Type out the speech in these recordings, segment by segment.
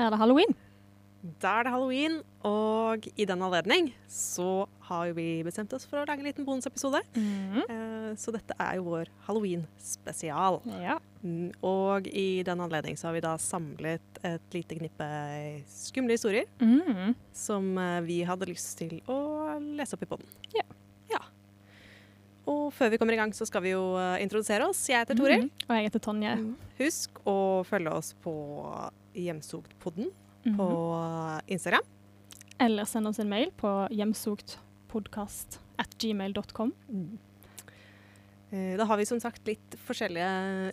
er det halloween. Da er det halloween, og i den anledning så har vi bestemt oss for å lage en liten bonusepisode. Eh, Så dette er jo vår halloween-spesial. Ja. Mm, Og i den anledning så har vi da samlet et lite knippe skumle historier Mm. som eh, vi hadde lyst til å lese opp i podden. Ja. Og før vi kommer i gang, så skal vi jo eh, introdusere oss. Jeg heter Toril. Mm. Og jeg heter Tonje. Husk å følge oss på Hjemsogtpodden Mhm. på Instagram. Eller send oss en mail på hjemsogtpodkast.gmail.com. gmail.com. Eh, Da har vi som sagt litt forskjellige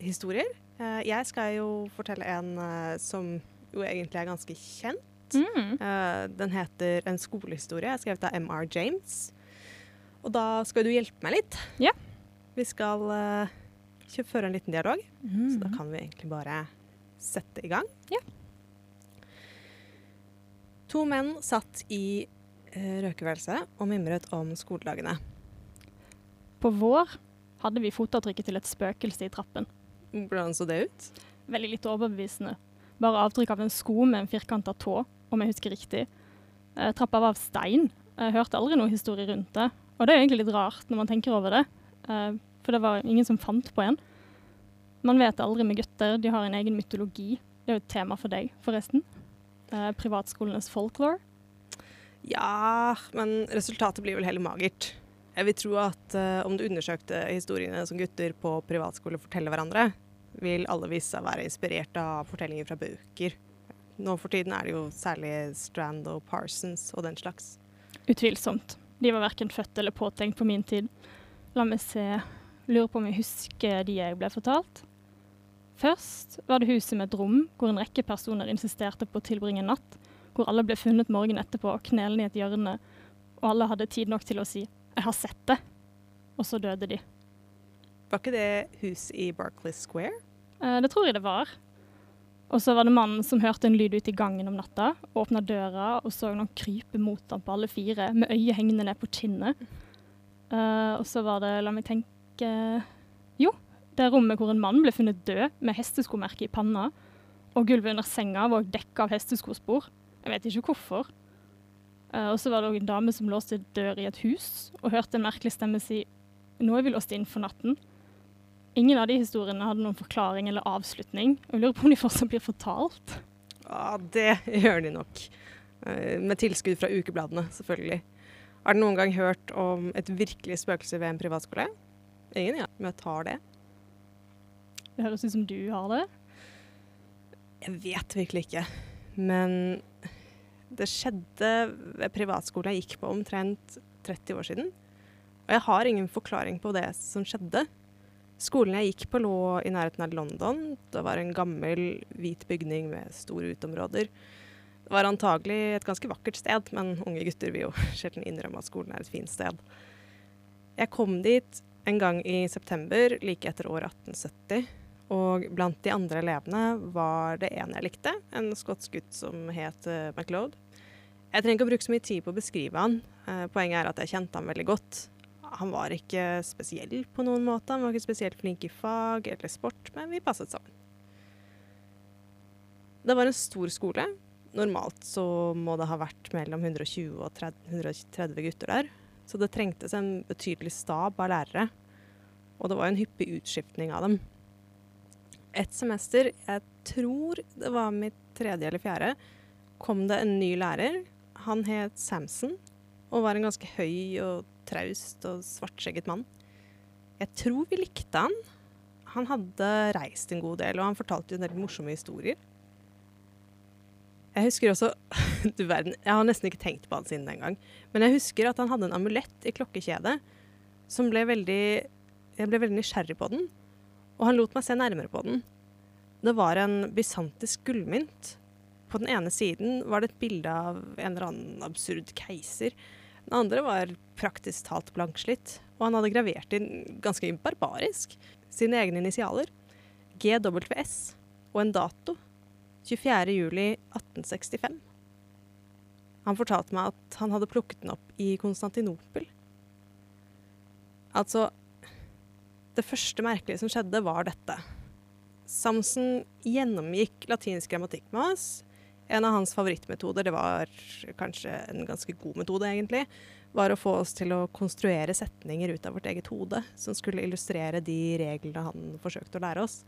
historier. Eh, Jeg skal jo fortelle en eh, som jo egentlig er ganske kjent. Mm. Eh, Den heter 'En skolehistorie', skrevet av M.R. James. Og da skal du hjelpe meg litt. Ja. Vi skal uh, føre en liten dialog, Mm. så da kan vi egentlig bare sette i gang. Ja. To menn satt i uh, røkeværelset og mimret om skoledagene. På vår hadde vi fotavtrykket til et spøkelse i trappen. Hvordan så det ut? Veldig litt overbevisende. Bare avtrykk av en sko med en firkanta tå, om jeg husker riktig. Eh, trappa var av stein. Jeg hørte aldri noe historie rundt det. Og det er jo egentlig litt rart når man tenker over det, eh, for det var ingen som fant på en. Man vet aldri med gutter, de har en egen mytologi. Det er jo et tema for deg, forresten. Eh, privatskolenes folklore. Ja, men resultatet blir vel heller magert. Jeg vil tro at uh, om du undersøkte historiene som gutter på privatskole forteller hverandre, vil alle vise seg være inspirert av fortellinger fra bøker. Nå for tiden er det jo særlig Strand og Parsons og den slags. Utvilsomt. De var verken født eller påtenkt på min tid. La meg se. Lurer på om jeg husker de jeg ble fortalt. Først var det huset med et rom hvor en rekke personer insisterte på å tilbringe en natt, hvor alle ble funnet morgenen etterpå knelende i et hjørne, og alle hadde tid nok til å si 'jeg har sett det', og så døde de. Var ikke det hus i Barclay Square? Eh, det tror jeg det var. Og så var det mannen som hørte en lyd ute i gangen om natta, åpna døra og så noen krype mot ham på alle fire, med øyet hengende ned på kinnet. Uh, og så var det, la meg tenke Jo, det rommet hvor en mann ble funnet død med hesteskomerke i panna, og gulvet under senga var dekka av hesteskospor. Jeg vet ikke hvorfor. Uh, og så var det òg en dame som låste dør i et hus, og hørte en merkelig stemme si 'Nå er vi låst inn for natten'. Ingen av de historiene hadde noen forklaring eller avslutning. Jeg lurer på om de fortsatt blir fortalt. Ja, det gjør de nok. Eh, Med tilskudd fra ukebladene, selvfølgelig. Har du noen gang hørt om et virkelig spøkelse ved en privatskole? Ingen, ja. Men jeg tar det. Det høres ut som du har det. Jeg vet virkelig ikke. Men det skjedde ved privatskole jeg gikk på omtrent 30 år siden. Og jeg har ingen forklaring på det som skjedde. Skolen jeg gikk på lå i nærheten av London. Det var en gammel, hvit bygning med store uteområder. Det var antagelig et ganske vakkert sted, men unge gutter vil jo sjelden innrømme at skolen er et fint sted. Jeg kom dit en gang i september, like etter år 1870. Og blant de andre elevene var det en jeg likte, en skotsk gutt som het uh, MacLeod. Jeg trenger ikke å bruke så mye tid på å beskrive han. Eh, poenget er at jeg kjente han veldig godt. Han var ikke spesiell på noen måte, han var ikke spesielt flink i fag eller sport, men vi passet sammen. Det var en stor skole. Normalt så må det ha vært mellom 120 og 30, 130 gutter der. Så det trengtes en betydelig stab av lærere. Og det var en hyppig utskiftning av dem et semester, jeg tror det var mitt tredje eller fjerde, kom det en ny lærer. Han het Samson og var en ganske høy og traust og svartskjegget mann. Jeg tror vi likte han. Han hadde reist en god del, og han fortalte en del morsomme historier. Jeg husker også Du verden, jeg har nesten ikke tenkt på han siden den gang. Men jeg husker at han hadde en amulett i klokkekjedet som ble veldig Jeg ble veldig nysgjerrig på den og han lot meg se nærmere på den. Det var en bysantisk gullmynt. På den ene siden var det et bilde av en eller annen absurd keiser. Den andre var praktisk talt blankslitt, og han hadde gravert inn ganske barbarisk sine egne initialer, GWS, og en dato, 24. juli 1865. Han fortalte meg at han hadde plukket den opp i Konstantinopel. Altså Det første merkelige som skjedde, var dette. Samson gjennomgikk latinsk grammatikk med oss. En av hans favorittmetoder, det var kanskje en ganske god metode egentlig, var å få oss til å konstruere setninger ut av vårt eget hode som skulle illustrere de reglene han forsøkte å lære oss.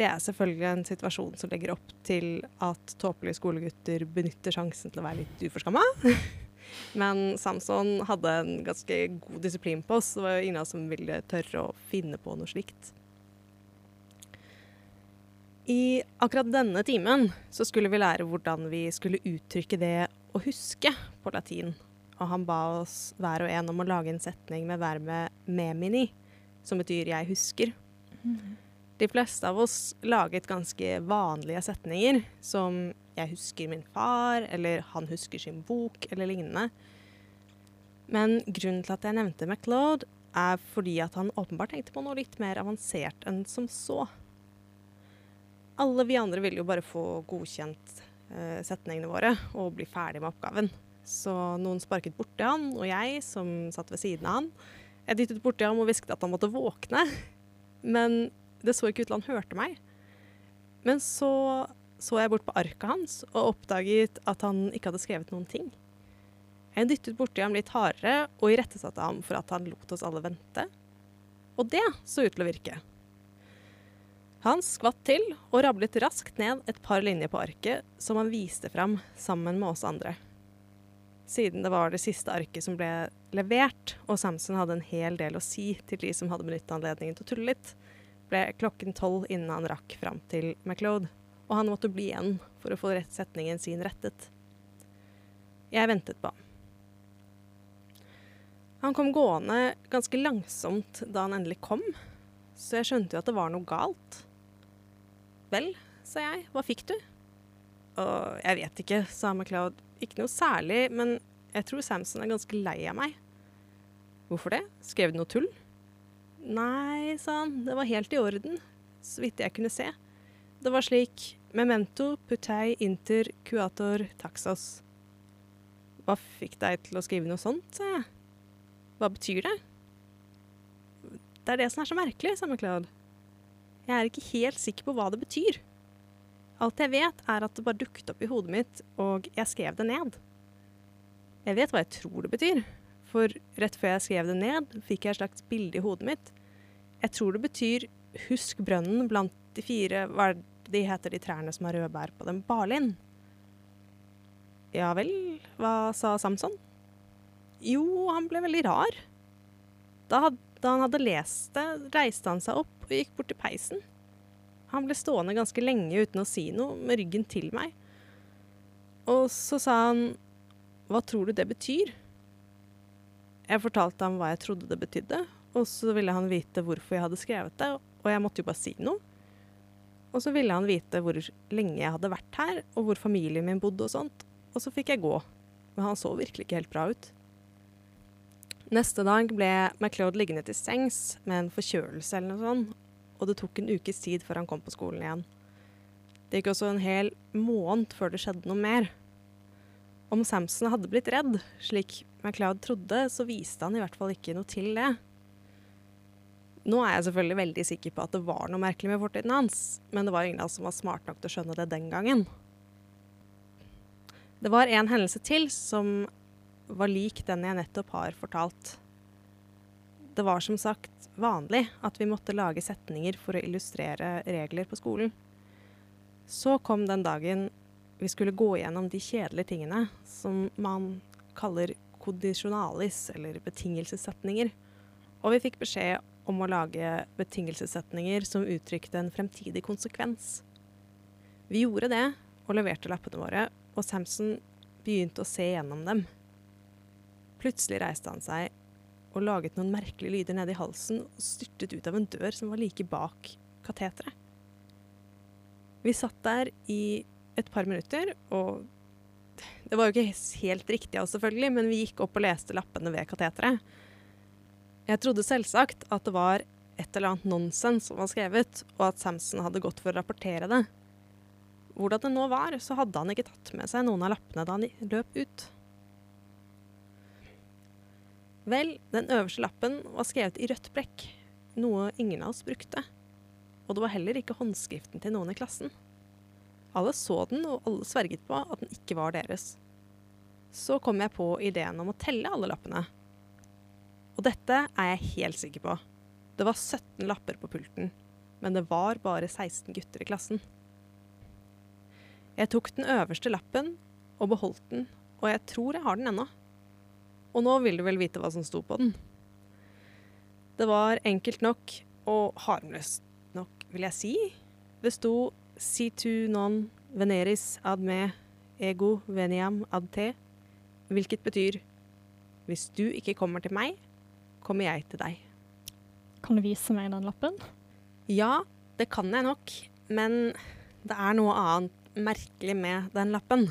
Det er selvfølgelig en situasjon som legger opp til at tåpelige skolegutter benytter sjansen til å være litt uforskamma. Men Samson hadde en ganske god disiplin på oss. Det var ingen av som ville tørre å finne på noe slikt. I akkurat denne timen så skulle vi lære hvordan vi skulle uttrykke det å huske på latin. Og han ba oss hver og en om å lage en setning med verbet 'memini', som betyr 'jeg husker'. Mm. De fleste av oss laget ganske vanlige setninger, som 'jeg husker min far', eller 'han husker sin bok', eller lignende. Men grunnen til at jeg nevnte MacLeod, er fordi at han åpenbart tenkte på noe litt mer avansert enn som så. Alle vi andre vil jo bare få godkjent eh, setningene våre og bli ferdig med oppgaven. Så noen sparket borti han, og jeg, som satt ved siden av han, jeg dyttet borti ham og hvisket at han måtte våkne. Men det så ikke ut til han hørte meg. Men så så jeg bort på arket hans og oppdaget at han ikke hadde skrevet noen ting. Jeg dyttet borti ham litt hardere og irettesatte ham for at han lot oss alle vente. Og det så ut til å virke. Han skvatt til og rablet raskt ned et par linjer på arket som han viste fram sammen med oss andre. Siden det var det siste arket som ble levert, og Samson hadde en hel del å si til de som hadde benyttet anledningen til å tulle litt, ble klokken tolv innen han rakk fram til MacLeod, og han måtte bli igjen for å få setningen sin rettet. Jeg ventet på ham. Han kom gående ganske langsomt da han endelig kom, så jeg skjønte jo at det var noe galt. Vel, sa jeg, hva fikk du? Og jeg vet ikke, sa MacLeod. Ikke noe særlig, men jeg tror Samson er ganske lei av meg. Hvorfor det? Skrev du noe tull? Nei, sa han, det var helt i orden, så vidt jeg kunne se. Det var slik Memento putei inter cuator taxos. Hva fikk deg til å skrive noe sånt, sa jeg. Hva betyr det? Det er det som er så merkelig, sa MacLeod. Jeg er ikke helt sikker på hva det betyr. Alt jeg vet, er at det bare dukket opp i hodet mitt, og jeg skrev det ned. Jeg vet hva jeg tror det betyr, for rett før jeg skrev det ned, fikk jeg et slags bilde i hodet mitt. Jeg tror det betyr 'husk brønnen blant de fire Hva de heter, de trærne som har røde bær på dem? Barlind. Ja vel, hva sa Samson? Jo, han ble veldig rar. Da, da han hadde lest det, reiste han seg opp og gikk bort til peisen. Han ble stående ganske lenge uten å si noe, med ryggen til meg. Og så sa han Hva tror du det betyr? Jeg fortalte ham hva jeg trodde det betydde, og så ville han vite hvorfor jeg hadde skrevet det, og jeg måtte jo bare si noe. Og så ville han vite hvor lenge jeg hadde vært her, og hvor familien min bodde og sånt. Og så fikk jeg gå. Men han så virkelig ikke helt bra ut. Neste dag ble MacLeod liggende til sengs med en forkjølelse eller noe sånt, og det tok en ukes tid før han kom på skolen igjen. Det gikk også en hel måned før det skjedde noe mer. Om Samson hadde blitt redd, slik MacLeod trodde, så viste han i hvert fall ikke noe til det. Nå er jeg selvfølgelig veldig sikker på at det var noe merkelig med fortiden hans, men det var ingen av oss som var smart nok til å skjønne det den gangen. Det var en hendelse til som var lik den jeg nettopp har fortalt. Det var som sagt vanlig at vi måtte lage setninger for å illustrere regler på skolen. Så kom den dagen vi skulle gå gjennom de kjedelige tingene som man kaller kondisjonalis, eller betingelsessetninger. Og vi fikk beskjed om å lage betingelsessetninger som uttrykte en fremtidig konsekvens. Vi gjorde det og leverte lappene våre, og Samson begynte å se gjennom dem. Plutselig reiste han seg og laget noen merkelige lyder nede i halsen og styrtet ut av en dør som var like bak kateteret. Vi satt der i et par minutter, og det var jo ikke helt riktig av oss, selvfølgelig, men vi gikk opp og leste lappene ved kateteret. Jeg trodde selvsagt at det var et eller annet nonsens som var skrevet, og at Samson hadde gått for å rapportere det. Hvordan det nå var, så hadde han ikke tatt med seg noen av lappene da han løp ut. Vel, den øverste lappen var skrevet i rødt blekk, noe ingen av oss brukte. og det var heller ikke håndskriften til noen i klassen. Alle så den, og alle sverget på at den ikke var deres. Så kom jeg på ideen om å telle alle lappene. Og dette er jeg helt sikker på. Det var 17 lapper på pulten, men det var bare 16 gutter i klassen. Jeg tok den øverste lappen og beholdt den, og jeg tror jeg har den ennå. Og nå vil du vel vite hva som sto på den. Det var enkelt nok og harmløst nok, vil jeg si. Det sto si to non veneris ad me ego veniam ad te, hvilket betyr hvis du ikke kommer til meg, kommer jeg til deg. Kan du vise meg den lappen? Ja, det kan jeg nok, men det er noe annet merkelig med den lappen.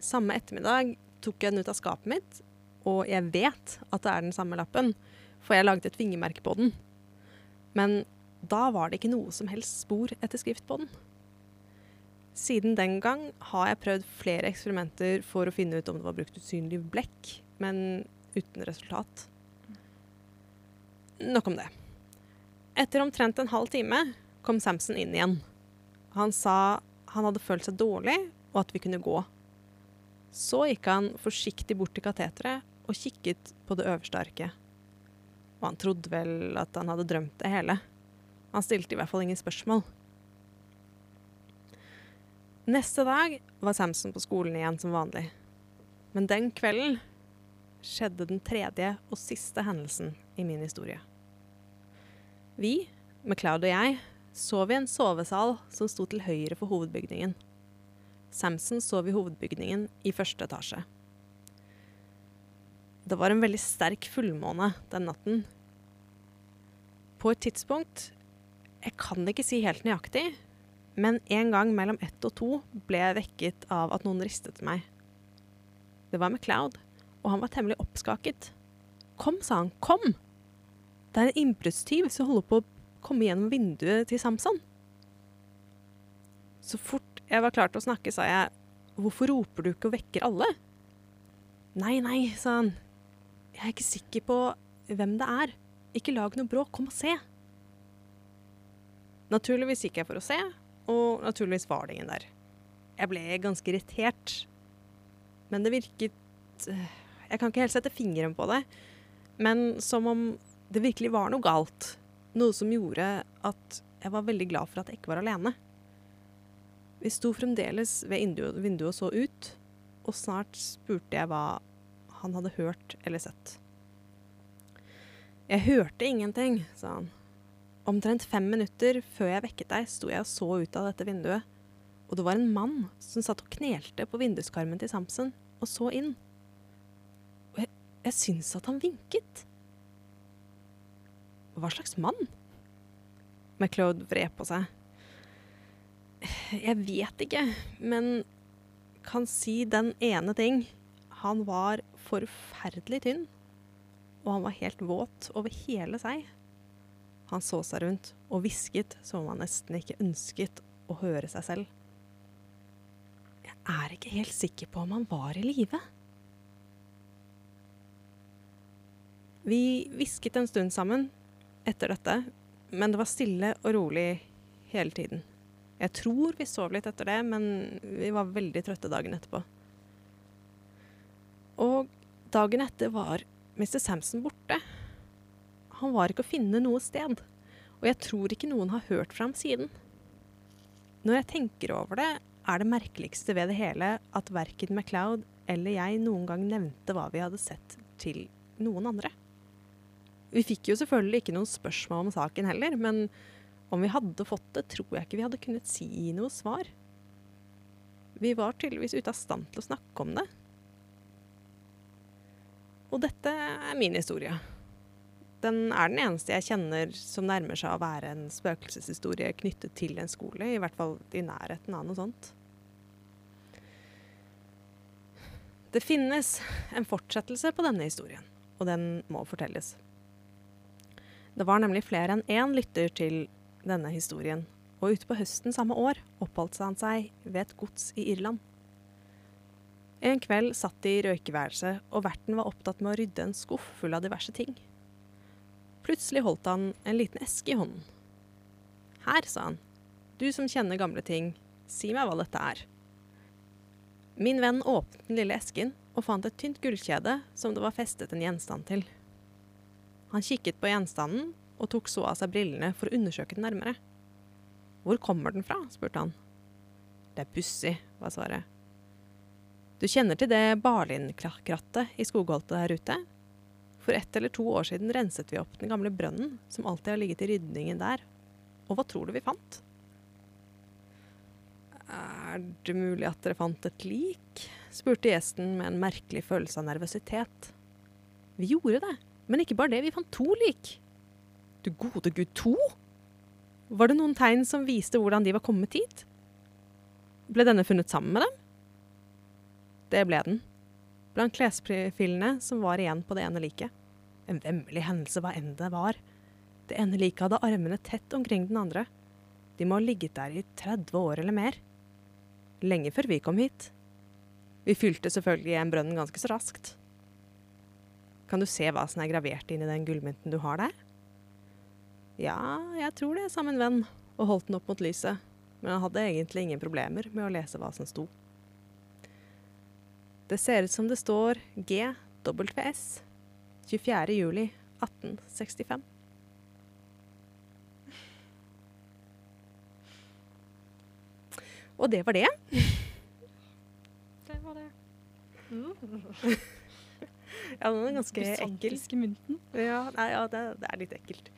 Samme ettermiddag tok jeg den ut av skapet mitt, og jeg vet at det er den samme lappen, for jeg laget et fingermerke på den. Men da var det ikke noe som helst spor etter skrift på den. Siden den gang har jeg prøvd flere eksperimenter for å finne ut om det var brukt usynlig blekk, men uten resultat. Nok om det. Etter omtrent en halv time kom Samson inn igjen. Han sa han hadde følt seg dårlig, og at vi kunne gå. Så gikk han forsiktig bort til kateteret og kikket på det øverste arket. Og han trodde vel at han hadde drømt det hele. Han stilte i hvert fall ingen spørsmål. Neste dag var Samson på skolen igjen som vanlig. Men den kvelden skjedde den tredje og siste hendelsen i min historie. Vi, MacLeod og jeg, sov i en sovesal som sto til høyre for hovedbygningen. Samson sov i hovedbygningen i første etasje. Det var en veldig sterk fullmåne den natten. På et tidspunkt Jeg kan ikke si helt nøyaktig, men en gang mellom ett og to ble jeg vekket av at noen ristet meg. Det var MacLeod, og han var temmelig oppskaket. Kom, sa han, kom! Det er en innbruddstyv som holder på å komme gjennom vinduet til Samson. Så fort jeg var klar til å snakke, sa jeg, hvorfor roper du ikke og vekker alle? Nei, nei, sa han. Jeg er ikke sikker på hvem det er. Ikke lag noe bråk, kom og se. Naturligvis gikk jeg for å se, og naturligvis var det ingen der. Jeg ble ganske irritert. Men det virket Jeg kan ikke helt sette fingeren på det, men som om det virkelig var noe galt. Noe som gjorde at jeg var veldig glad for at jeg ikke var alene. Vi sto fremdeles ved vinduet og så ut, og snart spurte jeg hva han hadde hørt eller sett. Jeg hørte ingenting, sa han. Omtrent fem minutter før jeg vekket deg, sto jeg og så ut av dette vinduet, og det var en mann som satt og knelte på vinduskarmen til Samson og så inn. Og jeg, jeg syns at han vinket. Hva slags mann? MacLeod vred på seg. Jeg vet ikke, men kan si den ene ting. Han var forferdelig tynn, og han var helt våt over hele seg. Han så seg rundt og hvisket som om han nesten ikke ønsket å høre seg selv. Jeg er ikke helt sikker på om han var i live. Vi hvisket en stund sammen etter dette, men det var stille og rolig hele tiden. Jeg tror vi sov litt etter det, men vi var veldig trøtte dagen etterpå. Og dagen etter var Mr. Samson borte. Han var ikke å finne noe sted, og jeg tror ikke noen har hørt fra ham siden. Når jeg tenker over det, er det merkeligste ved det hele at verken MacLeod eller jeg noen gang nevnte hva vi hadde sett til noen andre. Vi fikk jo selvfølgelig ikke noen spørsmål om saken heller, men om vi hadde fått det, tror jeg ikke vi hadde kunnet si noe svar. Vi var tydeligvis ute av stand til å snakke om det. Og dette er min historie. Den er den eneste jeg kjenner som nærmer seg å være en spøkelseshistorie knyttet til en skole, i hvert fall i nærheten av noe sånt. Det finnes en fortsettelse på denne historien, og den må fortelles. Det var nemlig flere enn én lytter til denne historien, og utpå høsten samme år oppholdt han seg ved et gods i Irland. En kveld satt de i røykeværelset, og verten var opptatt med å rydde en skuff full av diverse ting. Plutselig holdt han en liten eske i hånden. Her, sa han. Du som kjenner gamle ting, si meg hva dette er. Min venn åpnet den lille esken og fant et tynt gullkjede som det var festet en gjenstand til. Han kikket på gjenstanden og tok så av seg brillene for å undersøke den nærmere. Hvor kommer den fra? spurte han. Det er pussig, var svaret. Du kjenner til det Barlin-krattet i skogholtet der ute? For ett eller to år siden renset vi opp den gamle brønnen som alltid har ligget i rydningen der. Og hva tror du vi fant? Er det mulig at dere fant et lik? spurte gjesten med en merkelig følelse av nervøsitet. Vi gjorde det, men ikke bare det, vi fant to lik. Du gode gud, to? Var det noen tegn som viste hvordan de var kommet hit? Ble denne funnet sammen med dem? Det ble den. Blant klesfillene som var igjen på det ene liket. En vemmelig hendelse hva enn det var. Det ene liket hadde armene tett omkring den andre. De må ha ligget der i 30 år eller mer. Lenge før vi kom hit. Vi fylte selvfølgelig igjen brønnen ganske så raskt. Kan du se hva som er gravert inn i den gullmynten du har der? Ja, jeg tror det, sa min venn og holdt den opp mot lyset, men han hadde egentlig ingen problemer med å lese hva som sto. Det ser ut som det står GWS 24. juli 1865. Og det var det. Det var det. Ja, den er ganske ekkel. Mynten. Ja, nei, ja det, det er litt ekkelt.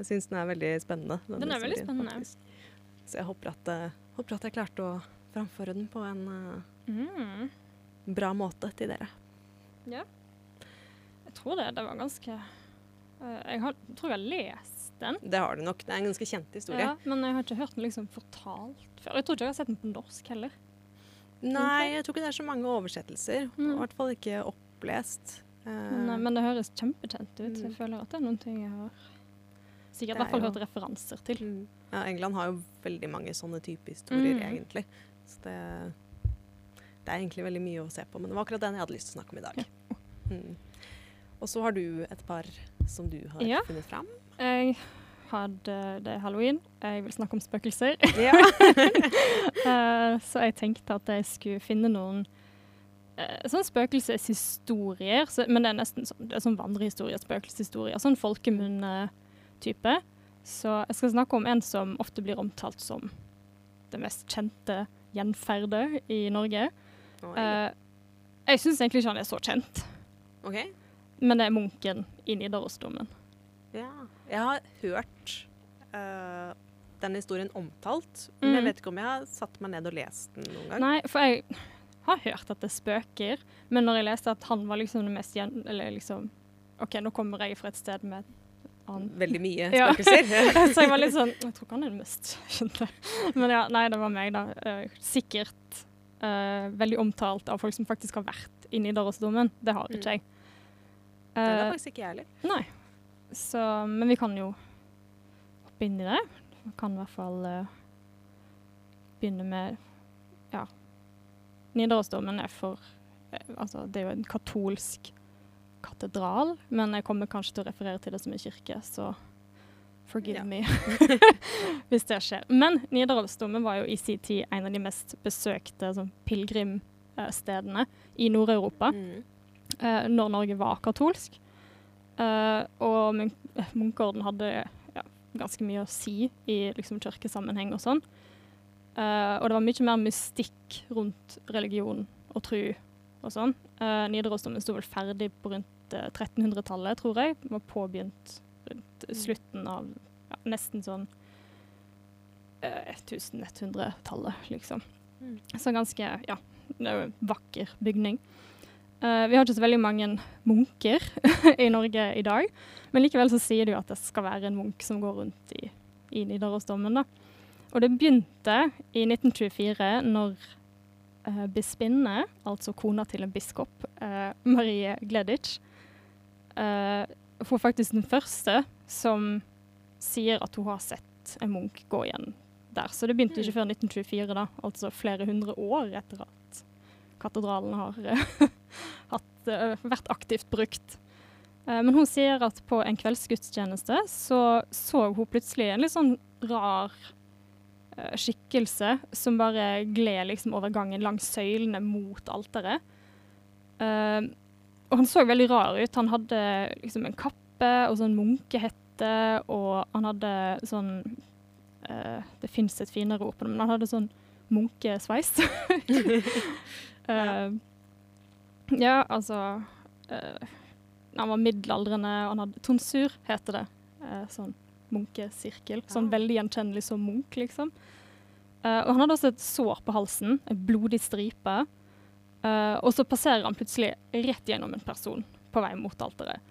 Jeg syns den er veldig spennende. Den, Den er veldig spennende. faktisk. Så jeg håper at, eh, håper at jeg klarte å framføre den på en eh, Mm. bra måte til dere. Ja. Jeg tror det. Det var ganske eh, Jeg har, tror jeg har lest den. Det har du nok. Det er en ganske kjent historie. Ja, men jeg har ikke hørt den liksom fortalt før. Jeg tror ikke jeg har sett den på norsk heller. Nei, jeg tror ikke det er så mange oversettelser. Mm. I hvert fall ikke opplest. Men, men det høres kjempekjent ut. Mm. Jeg føler at det er noen ting jeg har sikkert i hvert fall er hørt referanser til. mm. ja, England har jo veldig mange sånne type historier, Mm. egentlig. Så det, det er egentlig veldig mye å se på. Men det var akkurat den jeg hadde lyst til å snakke om i dag. Mm. Og så har du et par som du har Ja. funnet fram. Jeg hadde det er halloween. Jeg vil snakke om spøkelser. Ja. Eh, så jeg tenkte at jeg skulle finne noen sånn spøkelseshistorier. Så, men det er nesten sånn, det er sånn vandrehistorier, spøkelseshistorier. Sånn folkemunne-type. Så jeg skal snakke om en som ofte blir omtalt som det mest kjente gjenferdet i Norge. Oi. Eh, jeg syns egentlig ikke han er så kjent, OK. men det er munken i Nidarosdomen. Ja. Jeg har hørt uh, den historien omtalt, men jeg Mm. vet ikke om jeg har satt meg ned og lest den noen gang. Nei, for jeg har hørt at det spøker, men når jeg leste at han var liksom det mest gjen... Eller liksom OK, nå kommer jeg fra et sted med annen Veldig mye Ja. Så jeg var litt sånn Jeg tror ikke han er det mest kjente. Men ja, nei, det var meg, da. Eh, sikkert uh, veldig omtalt av folk som faktisk har vært i Nidarosdomen. Det har ikke jeg. Det er Eh, faktisk ikke jeg heller. nei. Så, men vi kan jo hoppe inn i det. Vi kan i hvert fall uh, begynne med Ja. Nidarosdomen er for Altså, det er jo en katolsk katedral, men jeg kommer kanskje til å referere til det som en kirke, så forgive Ja. me hvis det skjer. Men Nidarosdomen var jo i sin tid en av de mest besøkte sånn, pilegrimstedene i Nord-Europa Mm. eh, når Norge var katolsk. Eh, og mun munkeorden hadde ja, ganske mye å si i liksom, kirkesammenheng og sånn. Eh, og det var mye mer mystikk rundt religion og tru og sånn. Uh, Nidarosdomen sto vel ferdig på rundt uh, 1300-tallet, tror jeg. Den var påbegynt rundt Mm. slutten av ja, nesten sånn uh, 1100-tallet, liksom. Mm. Så ganske Ja, er vakker bygning. Uh, vi har ikke så veldig mange munker i Norge i dag, men likevel så sier du at det skal være en munk som går rundt i, i Nidarosdomen. da. Og det begynte i 1924 når uh, bispinne, altså kona til en biskop, eh, Marie Gleditsch, uh, hun er faktisk den første som sier at hun har sett en munk gå igjen der. Så det begynte ikke før 1924, da, altså flere hundre år etter at katedralen har eh, hatt, eh, vært aktivt brukt. Eh, men hun sier at på en kveldsgudstjeneste så så hun plutselig en litt sånn rar eh, skikkelse som bare gled liksom over gangen langs søylene mot alteret. Uh, og han så veldig rar ut. Han hadde liksom en kappe og sånn munkehette, og han hadde sånn uh, Det fins et finere ord på det, men han hadde sånn munkesveis. uh, ja, altså Han var middelaldrende, og han hadde tonsur, heter det. Sånn munkesirkel. Sånn veldig gjenkjennelig som munk, liksom. Uh, og han hadde også et sår på halsen, en blodig stripe. Uh, og så passerer han plutselig rett gjennom en person på vei mot alteret.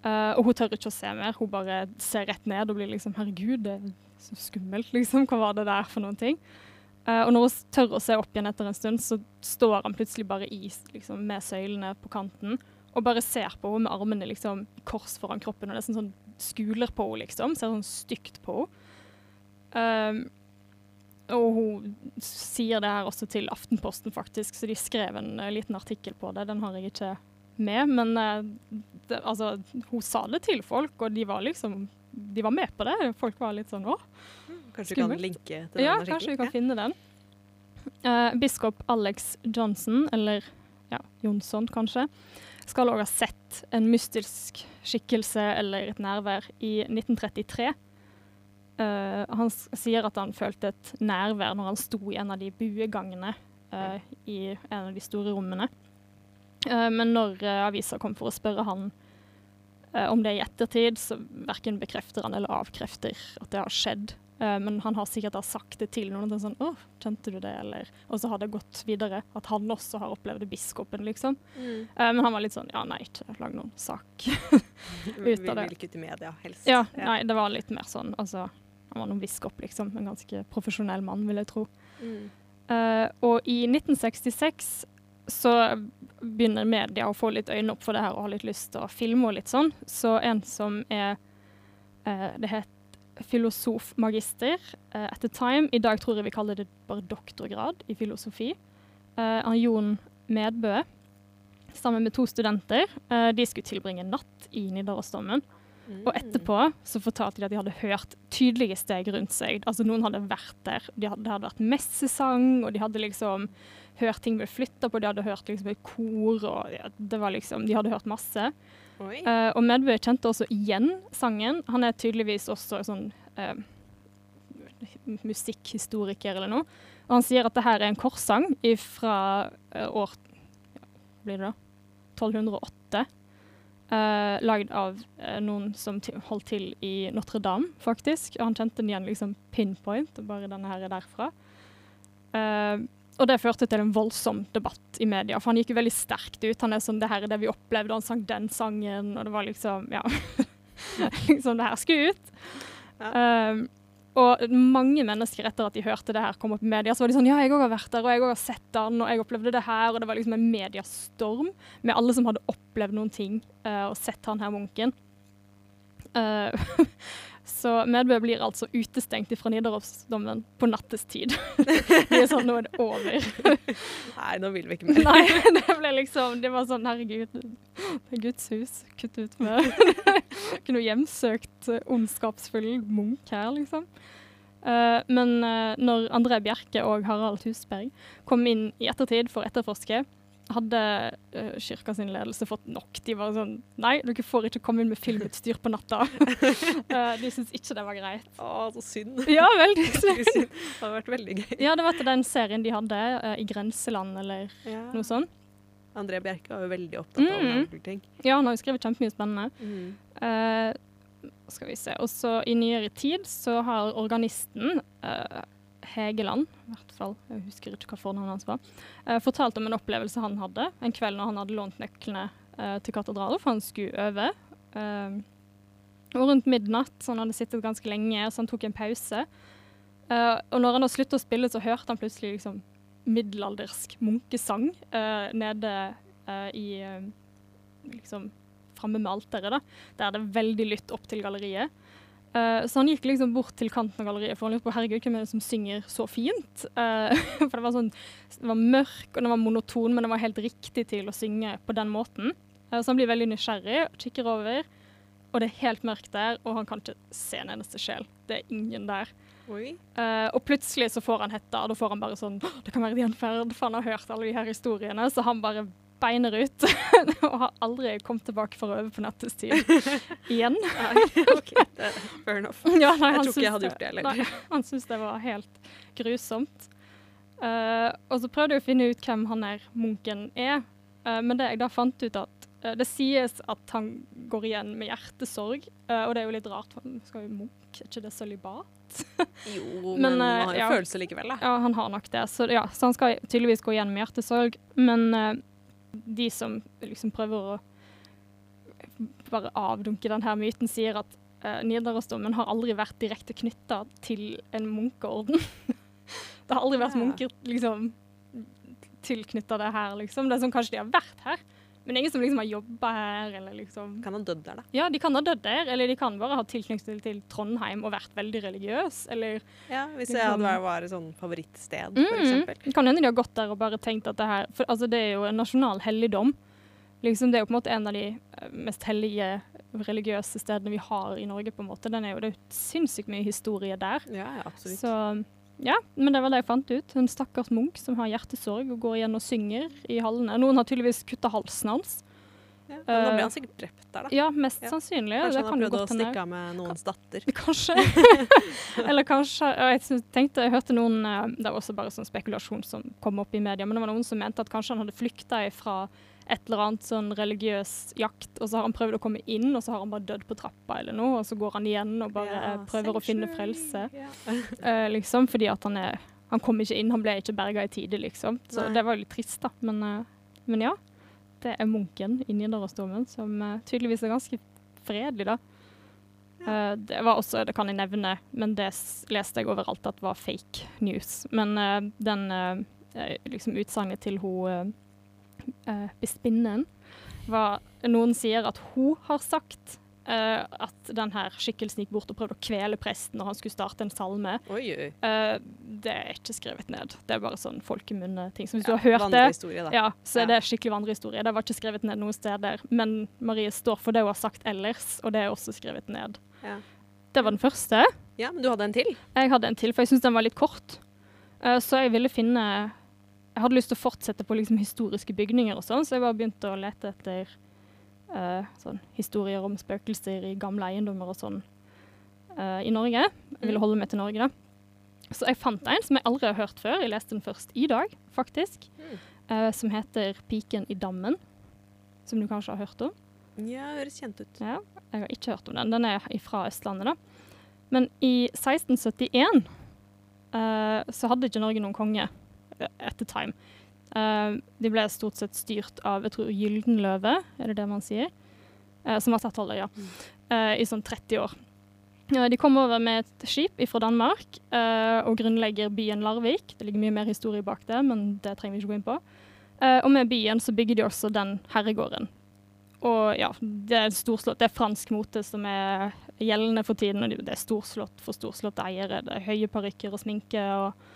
Uh, og hun tør ikke å se mer, hun bare ser rett ned og blir liksom Herregud, det er så skummelt, liksom. Hva var det der for noen ting? Og når hun tør å se opp igjen etter en stund, så står han plutselig bare i, liksom, med søylene på kanten, og bare ser på henne med armene liksom i kors foran kroppen, og nesten sånn skuler på henne, liksom. Ser sånn stygt på henne. Um, og hun sier det her også til Aftenposten, faktisk, så de skrev en uh, liten artikkel på det. Den har jeg ikke med, men uh, det, altså, hun sa det til folk, og de var liksom de var med på det. Folk var litt sånn 'å, Kanskje vi kan linke til den ja, artikkelen? kanskje vi kan finne den. Uh, biskop Alex Johnson, eller ja, Jonsson kanskje, skal òg ha sett en mystisk skikkelse eller et nærvær i 1933. Uh, han sier at han følte et nærvær når han sto i en av de buegangene uh, i en av de store rommene. Uh, men når avisa kom for å spørre han eh, om det i ettertid, så verken bekrefter han eller avkrefter at det har skjedd. Eh, men han har sikkert da sagt det til noen. og Sånn, 'Å, kjente du det?' Eller, og så har det gått videre. At han også har opplevd biskopen, liksom. Mm. Eh, men han var litt sånn 'Ja, nei, ikke lag noen sak'. Ut av det. vil ikke ut i media, helst. Ja, nei, det var litt mer sånn. Altså, han var noen biskop, liksom. En ganske profesjonell mann, vil jeg tro. Mm. Uh, og i 1966 så begynner media å få litt øyne opp for det her og har litt lyst til å filme og litt sånn. Så en som er uh, Det het filosofmagister uh, at the time. I dag tror jeg vi kaller det bare doktorgrad i filosofi. Uh, av Jon Medbø sammen med to studenter. Uh, de skulle tilbringe natt i Nidarosdomen. Mm. Og etterpå så fortalte de at de hadde hørt tydelige steg rundt seg. Altså Noen hadde vært der. De hadde, det hadde vært messesang, og de hadde liksom hørt ting bli flytta på. De hadde hørt liksom et kor, og det var liksom, de hadde hørt masse. Eh, og Medbø kjente også igjen sangen. Han er tydeligvis også sånn uh, musikkhistoriker eller noe. Og han sier at det her er en korssang fra uh, år ja, blir det da? 1208. Uh, lagd av eh, noen som holdt til i Notre-Dame, faktisk. Og han kjente den igjen liksom pinpoint, og bare denne her er derfra. Eh, og det førte til en voldsom debatt i media, for han gikk jo veldig sterkt ut. Han er sånn 'Det her er det vi opplevde', han sang den sangen, og det var liksom Ja. liksom det her skulle ut. Um, og mange mennesker etter at de hørte det her kom opp i media, så var de sånn Ja, jeg òg har vært der, og jeg òg har sett den, og jeg opplevde det her. Og det var liksom en mediastorm med alle som hadde opplevd noen ting uh, og sett han her munken. Eh, så Medbø blir altså utestengt fra Nidarosdomen på nattestid. det er sånn, nå er det over. Nei, nå vil vi ikke mer. Nei, det ble liksom Det var sånn, herregud, det er Guds hus. Kutt ut med Ikke noe hjemsøkt, eh, ondskapsfull munk her, liksom. Eh, men eh, når André Bjerke og Harald Husberg kom inn i ettertid for å etterforske, hadde uh, kirka sin ledelse fått nok. De var sånn Nei, dere får ikke komme inn med filmutstyr på natta. uh, de syntes ikke det var greit. Å, så synd. Ja, veldig synd. Det hadde vært veldig gøy. Ja, det var til den serien de hadde, uh, I grenseland, eller Ja. noe sånt. André Bjerke var jo veldig opptatt av Mm. ting. Ja, han har jo skrevet kjempemye spennende. Mm. Uh, skal vi se. Og så i nyere tid så har organisten Hegeland, i hvert fall, jeg husker ikke hva fornavnet hans var, eh, fortalte om en opplevelse han hadde en kveld når han hadde lånt nøklene eh, til katedralen, for han skulle øve. Eh, og rundt midnatt, så han hadde sittet ganske lenge, så han tok en pause. Eh, og når han da sluttet å spille, så hørte han plutselig liksom middelaldersk munkesang eh, nede i liksom framme med alteret, da, der det er veldig lytt opp til galleriet. Eh, så han gikk liksom bort til kanten av galleriet for han lurte på herregud, hvem er det som synger så fint? Uh, for det var sånn, det var mørk og det var monoton, men det var helt riktig til å synge på den måten. Uh, så han blir veldig nysgjerrig, kikker over, og det er helt mørkt der, og han kan ikke se en eneste sjel. Det er ingen der. Og plutselig så får han hetta, og da får han bare sånn Det kan være gjenferd, for han har hørt alle de her historiene, så han bare beiner ut. og har aldri kommet tilbake for å øve på nattestid igjen. Nei, OK, er fair enough. Ja, nei, Jeg tror ikke jeg hadde gjort det heller. Han syntes det var helt grusomt. Uh, og så prøvde jeg å finne ut hvem han der munken er, uh, men det jeg da fant ut at uh, det sies at han går igjen med hjertesorg, og det er jo litt rart, for han skal jo munk, er ikke det sølibat? Jo, Men, men, han har jo ja. følelser likevel, da. Ja, han har nok det, så, ja, så han skal tydeligvis gå igjen med hjertesorg, men eh, de som liksom prøver å bare avdunke denne myten, sier at uh, Nidarosdomen har aldri vært direkte knytta til en munkeorden. det har aldri vært Ja. munker liksom tilknytta det her, liksom. Det er sånn kanskje de har vært her, men ingen som liksom har jobba her, eller liksom Kan han dødd der, da? Ja, de kan ha dødd der, eller de kan bare ha tilknytning til, Trondheim og vært veldig religiøs, eller Ja, Hvis jeg Liksom- hadde vært, var et sånn favorittsted, for Mm. eksempel. Det kan hende de har gått der og bare tenkt at det her For altså, det er jo en nasjonal helligdom. Liksom, det er jo på en måte en av de eh, mest hellige religiøse stedene vi har i Norge. på en måte. Den er jo, det er jo sinnssykt mye historie der. Ja, ja, absolutt. Så ja, men det var det jeg fant ut. En stakkars munk som har hjertesorg og går igjen og synger i hallene. Noen har tydeligvis kutta halsen hans. ja, men da eh, ble han sikkert drept der, da. Ja, mest Ja. sannsynlig. Kanskje han har prøvd å stikke av med noens datter. Kanskje. Eller kanskje Jeg tenkte, jeg hørte noen eh, Det var også bare sånn spekulasjon som kom opp i media, men det var noen som mente at kanskje han hadde flykta fra et eller annet sånn religiøs jakt, og så har han prøvd å komme inn, og så har han bare dødd på trappa eller noe, og så går han igjen og bare Ja, prøver prøver å finne frelse. Ja. uh, liksom, fordi at han er Han kom ikke inn, han ble ikke berga i tide, liksom. Så Nei. det var jo litt trist, da. Men, uh, men ja. Det er munken i Nidarosdomen, som uh, tydeligvis er ganske fredelig, da. Uh, det var også, det kan jeg nevne, men det leste jeg overalt at var fake news. Men uh, den eh, eh, liksom utsagnet til hun uh, bispinnen var Noen sier at hun har sagt Uh, at denne skikkelsen gikk bort og prøvde å kvele presten når han skulle starte en salme. Oi, oi. Uh, det er ikke skrevet ned. Det er bare sånn folkemunne-ting. Hvis Ja, du har hørt det, ja, så Ja. er det skikkelig vandrehistorie. Det var ikke skrevet ned noen steder. Men Marie står for det hun har sagt ellers, og det er også skrevet ned. Ja. Det var den første. ja, men du hadde en til? Jeg hadde en til, for jeg syns den var litt kort. Uh, så jeg ville finne Jeg hadde lyst til å fortsette på liksom historiske bygninger og sånn, så jeg bare begynte å lete etter uh, sånn historier om spøkelser i gamle eiendommer og sånn uh, i Norge. Jeg ville Mm. holde meg til Norge, da. Så jeg fant en som jeg aldri har hørt før. Jeg leste den først i dag, faktisk. Eh, som heter 'Piken i dammen'. Som du kanskje har hørt om? Ja, høres kjent ut. Ja, jeg har ikke hørt om den. Den er fra Østlandet, da. Men i 1671 eh, så hadde ikke Norge noen konge the time. Uh, de ble stort sett styrt av jeg tror Gyldenløve, er det det man sier? Uh, som var stattholder, ja. Uh, I sånn 30 år. De kom over med et skip fra Danmark og grunnlegger byen Larvik. Det ligger mye mer historie bak det, men det trenger vi ikke gå inn på. Og med byen så bygger de også den herregården. Og ja, det er storslått. Det er fransk mote som er gjeldende for tiden. Og det er storslått for storslåtte eiere. Det er høye parykker og sminke og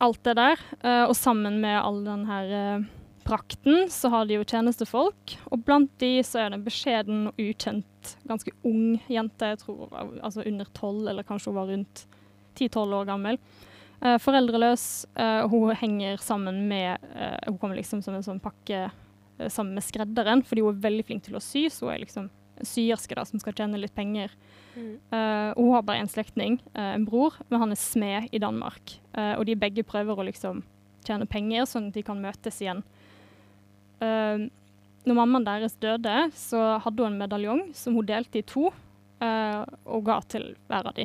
alt det der. Eh, og sammen med all den her eh, prakten, så har de jo tjenestefolk. Og blant de så er det en beskjeden og ukjent, ganske ung jente. Jeg tror hun altså under tolv, eller kanskje hun var rundt ti-tolv år gammel. Eh, foreldreløs. eh, hun henger sammen med eh, Hun kommer liksom som en sånn pakke eh, sammen med skredderen, fordi hun er veldig flink til å sy. Så hun er liksom syerske da, som skal tjene litt penger. Mm. Og hun har bare en slektning, uh, en bror, men han er smed i Danmark. Uh, og de begge prøver å liksom tjene penger, sånn at de kan møtes igjen. Uh, når mammaen deres døde, så hadde hun en medaljong som hun delte i to, og ga til hver av de.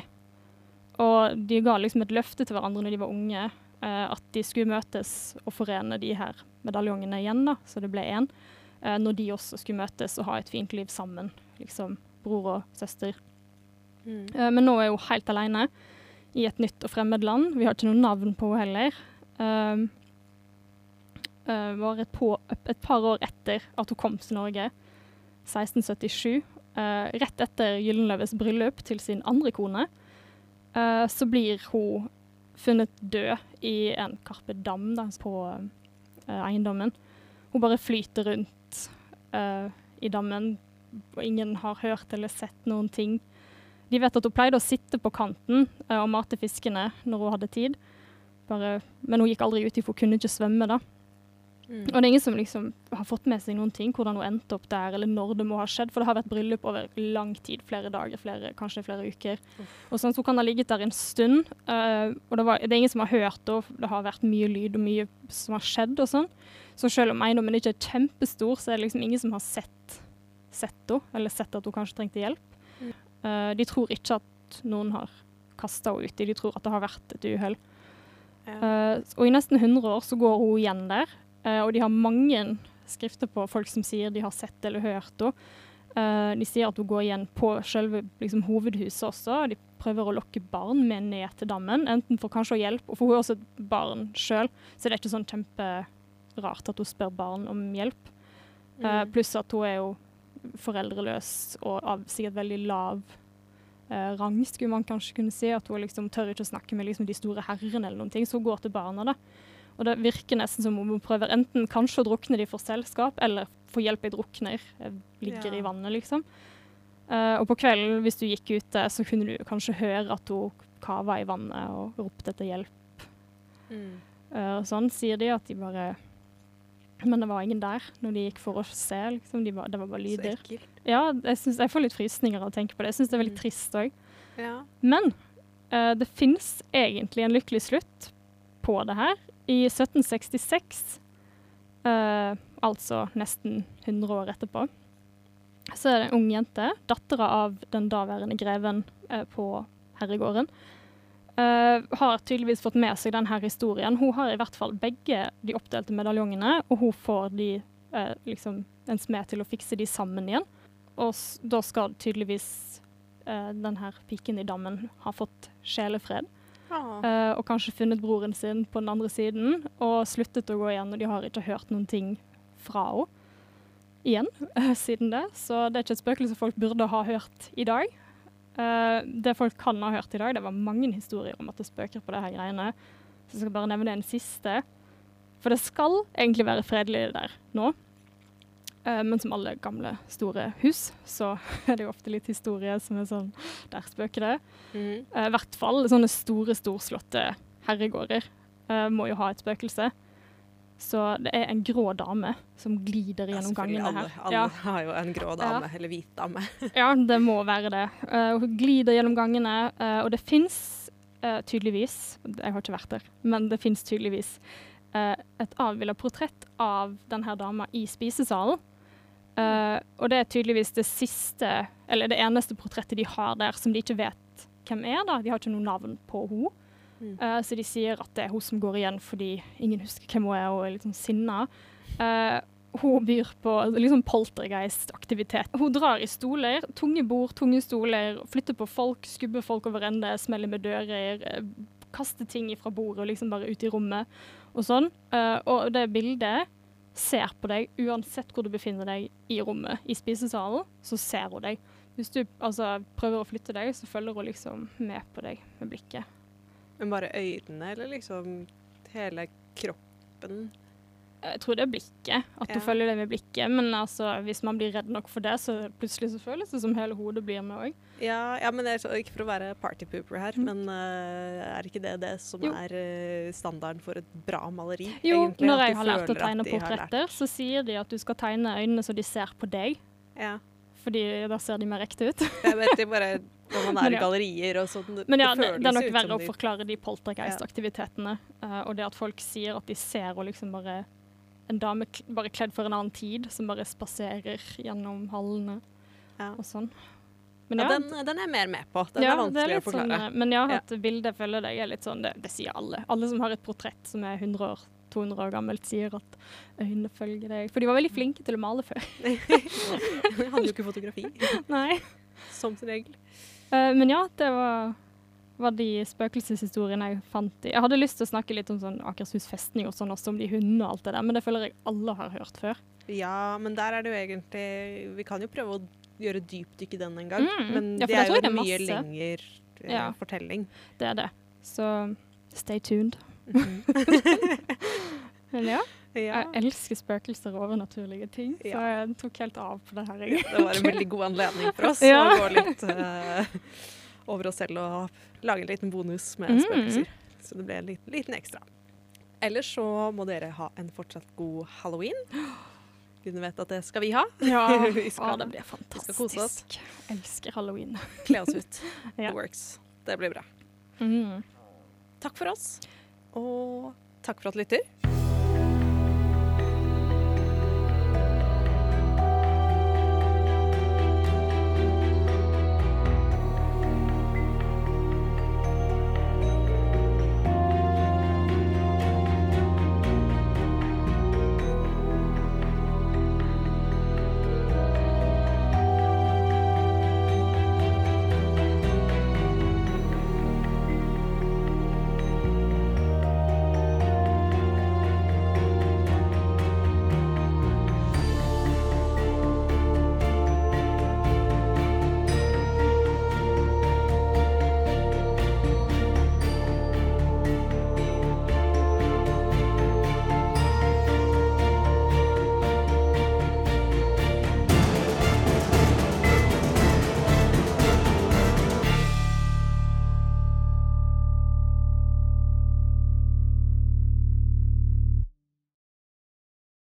Og de ga liksom et løfte til hverandre når de var unge, at de skulle møtes og forene de her medaljongene igjen, da, så det ble én. Når de også skulle møtes og ha et fint liv sammen, liksom bror og søster. Mm. Eh, men nå er hun helt alene i et nytt og fremmed land. Vi har ikke noe navn på henne heller. Um, eh, var et, på, et par år etter at hun kom til Norge, 1677, uh, rett etter Gyldenløves bryllup til sin andre kone, uh, så blir hun funnet død i en Carpe Dam da, på eh, eiendommen. hun bare flyter rundt eh, i dammen, og ingen har hørt eller sett noen ting. De vet at hun pleide å sitte på kanten eh, og mate fiskene når hun hadde tid. Bare, men hun gikk aldri uti, for hun kunne ikke svømme. da. Mm. Og det er ingen som liksom har fått med seg noen ting, hvordan hun endte opp der, eller når det må ha skjedd. For det har vært bryllup over lang tid, flere dager, flere, kanskje flere uker. Og sånn, så hun kan ha ligget der en stund. uh, og det, var, det er ingen som har hørt og Det har vært mye lyd og mye som har skjedd og sånn. Så selv om eiendommen ikke er kjempestor, så er det liksom ingen som har sett, sett henne, eller sett at hun kanskje trengte hjelp. Eh, de tror ikke at noen har kasta henne uti, de tror at det har vært et uhell. Ja. Eh, og i nesten 100 år så går hun igjen der, eh, og de har mange skrifter på folk som sier de har sett eller hørt henne. Uh, de sier at hun går igjen på selve liksom, hovedhuset også. De prøver å lokke barn med ned til dammen, enten for kanskje å hjelpe, og for hun er også et barn sjøl, så det er ikke sånn kjemperart at hun spør barn om hjelp. Uh, pluss at hun er jo foreldreløs og av sikkert veldig lav eh, rang, skulle man kanskje kunne si. At hun liksom tør ikke å snakke med liksom, de store herrene eller noen ting, så hun går til barna. da. Og det virker nesten som om hun prøver enten kanskje å drukne de for selskap, eller få hjelp i drukner. eh, Ligger Ja. i vannet, liksom. Eh, og på kvelden, hvis du gikk ute, så kunne du kanskje høre at hun kava i vannet og ropte etter hjelp. Mm. Eh, og sånn sier de at de bare Men det var ingen der når de gikk for å se. liksom. De var, det var bare Så lyder. ekkelt. Ja, jeg, synes, jeg får litt frysninger av å tenke på det. Jeg syns det er veldig Mm. trist òg. Ja. Men uh, det fins egentlig en lykkelig slutt på det her. I 1766, uh, altså nesten 100 år etterpå, så er det en ung jente, dattera av den daværende greven uh, på herregården, eh, har tydeligvis fått med seg denne historien. Hun har i hvert fall begge de oppdelte medaljongene, og hun får de, uh, liksom, en smed til å fikse de sammen igjen. Og da skal tydeligvis uh, denne piken i dammen ha fått sjelefred. Eh, og kanskje funnet broren sin på den andre siden, og sluttet å gå igjen. Og de har ikke hørt noen ting fra henne igjen eh, siden det. Så det er ikke et spøkelse folk burde ha hørt i dag. Eh, det folk kan ha hørt i dag, det var mange historier om at det spøker på det her greiene. Så jeg skal bare nevne en siste. For det skal egentlig være fredelig der nå. Eh, men som alle gamle, store hus, så er det jo ofte litt historie som er sånn Der spøker det. Mm. Eh, I hvert fall sånne store, storslåtte herregårder må jo ha et spøkelse. Så det er en grå dame som glider gjennom ja, gangene Alle, her. alle Ja, har jo en grå dame, eller hvit dame. ja, det må være det. Uh, hun glider gjennom gangene, uh, og det fins tydeligvis Jeg har ikke vært der, men det fins tydeligvis eh, et avbilda portrett av denne dama i spisesalen. Eh, og det er tydeligvis det siste, eller det eneste portrettet de har der som de ikke vet hvem er. da. De har ikke noe navn på henne. Mm. Uh, så de sier at det er hun som går igjen fordi ingen husker hvem hun er og er litt sånn sinna. Uh, hun byr på liksom poltergeist-aktivitet. Hun drar i stoler, tunge bord, tunge stoler, flytter på folk, skubber folk over ende, smeller med dører, eh, kaster ting fra bordet og liksom bare ut i rommet og sånn. Uh, og det bildet ser på deg uansett hvor du befinner deg i rommet. I spisesalen så ser hun deg. Hvis du altså, prøver å flytte deg, så følger hun liksom med på deg med blikket. Men bare øynene, eller liksom hele kroppen? Jeg tror det er blikket, at Ja. du følger det med blikket. Men altså, hvis man blir redd nok for det, så plutselig så føles det som hele hodet blir med òg. Ja, ja, men det så, ikke for å være partypooper her, Mm. men uh, er ikke det det som Jo. er eh, standarden for et bra maleri? Jo, egentlig, når jeg har lært å tegne portretter, så sier de at du skal tegne øynene så de ser på deg. Ja. Fordi da ser de mer ekte ut. Jeg vet det bare når man er i gallerier og sånn. Men ja, det, det er nok verre å forklare de poltergeist-aktivitetene. Uh, og det at folk sier at de ser og liksom bare en dame bare kledd for en annen tid, som bare spaserer gjennom hallene Ja. og sånn. Men Ja, ja, den, den er mer med på. Den ja, er vanskelig er å forklare. Sånn, men ja, Ja. at bildet følger deg er litt sånn, det, det sier alle. Alle som har et portrett som er 100 år, 200 år gammelt, sier at øynene følger deg. For de var veldig flinke til å male før. de hadde jo ikke fotografi, Nei. som sin regel. Eh, men ja, det var, var de spøkelseshistoriene jeg fant i. Jeg hadde lyst til å snakke litt om sånn Akershus festning og sånn også, om de hundene og alt det der, men det føler jeg alle har hørt før. Ja, men der er det jo egentlig Vi kan jo prøve å gjøre dypdykk i den en gang. Mm. Men Ja, det er jo en mye lengre eh, Ja. fortelling. Det er det. Så stay tuned. Mhm. Men ja. Ja. Jeg elsker spøkelser og overnaturlige ting, så jeg tok helt av på det her. Egentlig. Det var en veldig god anledning for oss Ja. å gå litt uh, over oss selv og lage en liten bonus med Mm. spøkelser. Så det ble en liten, liten ekstra. Ellers så må dere ha en fortsatt god halloween. Gudene vet at det skal vi ha. Ja, Vi skal- Å, det blir fantastisk. oss. Elsker halloween. Kle oss ut. Ja. It works. Det blir bra. Mm. Takk for oss, og takk for at du lytter.